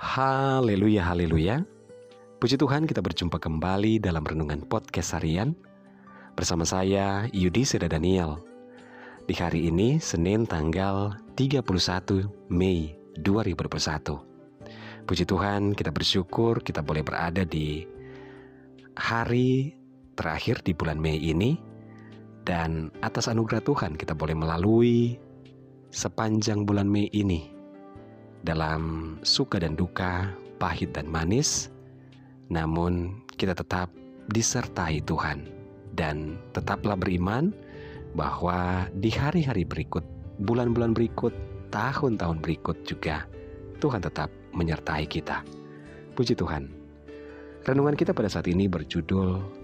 Haleluya, haleluya. Puji Tuhan kita berjumpa kembali dalam Renungan Podcast Harian bersama saya Yudi Seda Daniel. Di hari ini Senin tanggal 31 Mei 2021. Puji Tuhan kita bersyukur kita boleh berada di hari terakhir di bulan Mei ini dan atas anugerah Tuhan kita boleh melalui sepanjang bulan Mei ini dalam suka dan duka, pahit dan manis, namun kita tetap disertai Tuhan dan tetaplah beriman bahwa di hari-hari berikut, bulan-bulan berikut, tahun-tahun berikut juga Tuhan tetap menyertai kita. Puji Tuhan. Renungan kita pada saat ini berjudul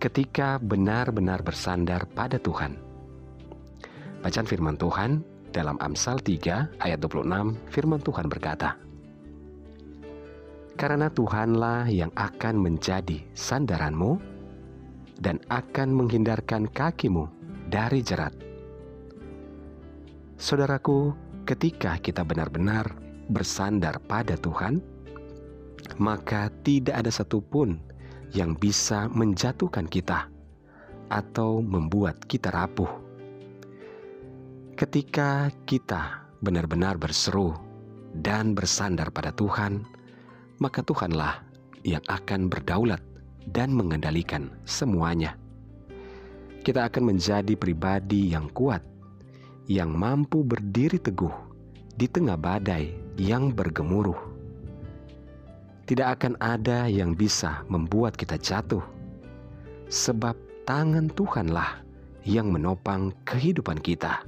Ketika benar-benar bersandar pada Tuhan. Bacaan firman Tuhan dalam Amsal 3 ayat 26 firman Tuhan berkata, Karena Tuhanlah yang akan menjadi sandaranmu dan akan menghindarkan kakimu dari jerat. Saudaraku, ketika kita benar-benar bersandar pada Tuhan, maka tidak ada satupun yang bisa menjatuhkan kita atau membuat kita rapuh Ketika kita benar-benar berseru dan bersandar pada Tuhan, maka Tuhanlah yang akan berdaulat dan mengendalikan semuanya. Kita akan menjadi pribadi yang kuat, yang mampu berdiri teguh di tengah badai yang bergemuruh. Tidak akan ada yang bisa membuat kita jatuh, sebab tangan Tuhanlah yang menopang kehidupan kita.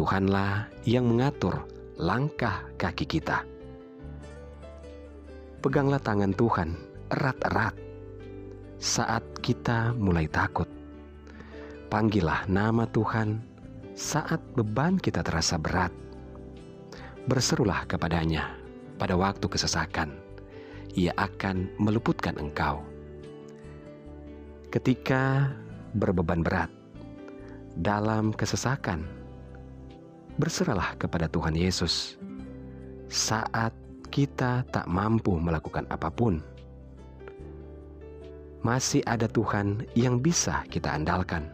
Tuhanlah yang mengatur langkah kaki kita. Peganglah tangan Tuhan erat-erat saat kita mulai takut. Panggillah nama Tuhan saat beban kita terasa berat. Berserulah kepadanya pada waktu kesesakan. Ia akan meluputkan engkau. Ketika berbeban berat dalam kesesakan, berserahlah kepada Tuhan Yesus saat kita tak mampu melakukan apa pun. Masih ada Tuhan yang bisa kita andalkan.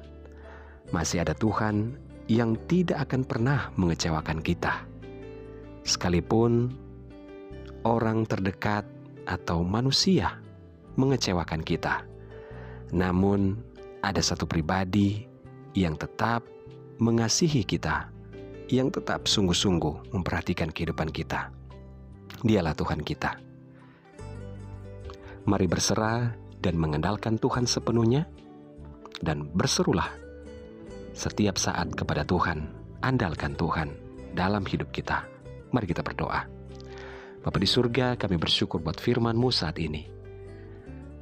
Masih ada Tuhan yang tidak akan pernah mengecewakan kita. Sekalipun orang terdekat atau manusia mengecewakan kita, namun ada satu pribadi yang tetap mengasihi kita yang tetap sungguh-sungguh memperhatikan kehidupan kita. Dialah Tuhan kita. Mari berserah dan mengandalkan Tuhan sepenuhnya, dan berserulah setiap saat kepada Tuhan. Andalkan Tuhan dalam hidup kita. Mari kita berdoa. Bapa di surga, kami bersyukur buat firman-Mu saat ini.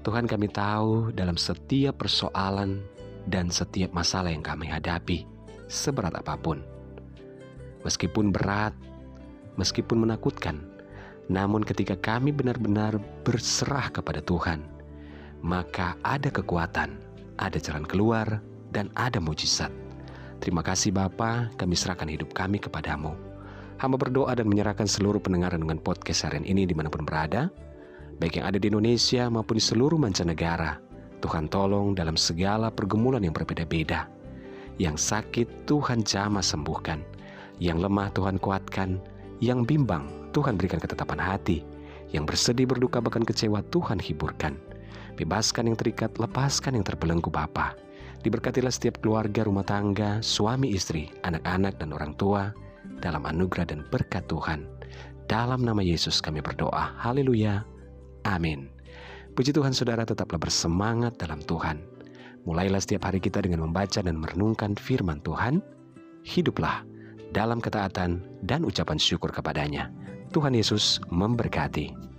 Tuhan kami tahu dalam setiap persoalan dan setiap masalah yang kami hadapi, seberat apa pun, meskipun berat, meskipun menakutkan. Namun, ketika kami benar-benar berserah kepada Tuhan, maka ada kekuatan, ada jalan keluar, dan ada mujizat. Terima kasih Bapa, kami serahkan hidup kami kepadamu. Hamba berdoa dan menyerahkan seluruh pendengaran dengan podcast harian ini di mana pun berada, baik yang ada di Indonesia maupun di seluruh mancanegara. Tuhan tolong dalam segala pergumulan yang berbeda-beda. Yang sakit Tuhan jamah sembuhkan yang lemah Tuhan kuatkan, yang bimbang Tuhan berikan ketetapan hati, yang bersedih berduka bahkan kecewa Tuhan hiburkan. Bebaskan yang terikat, lepaskan yang terbelenggu Bapa. Diberkatilah setiap keluarga, rumah tangga, suami istri, anak-anak dan orang tua dalam anugerah dan berkat Tuhan. Dalam nama Yesus kami berdoa. Haleluya. Amin. Puji Tuhan saudara tetaplah bersemangat dalam Tuhan. Mulailah setiap hari kita dengan membaca dan merenungkan firman Tuhan. Hiduplah dalam ketaatan dan ucapan syukur kepadanya. Tuhan Yesus memberkati.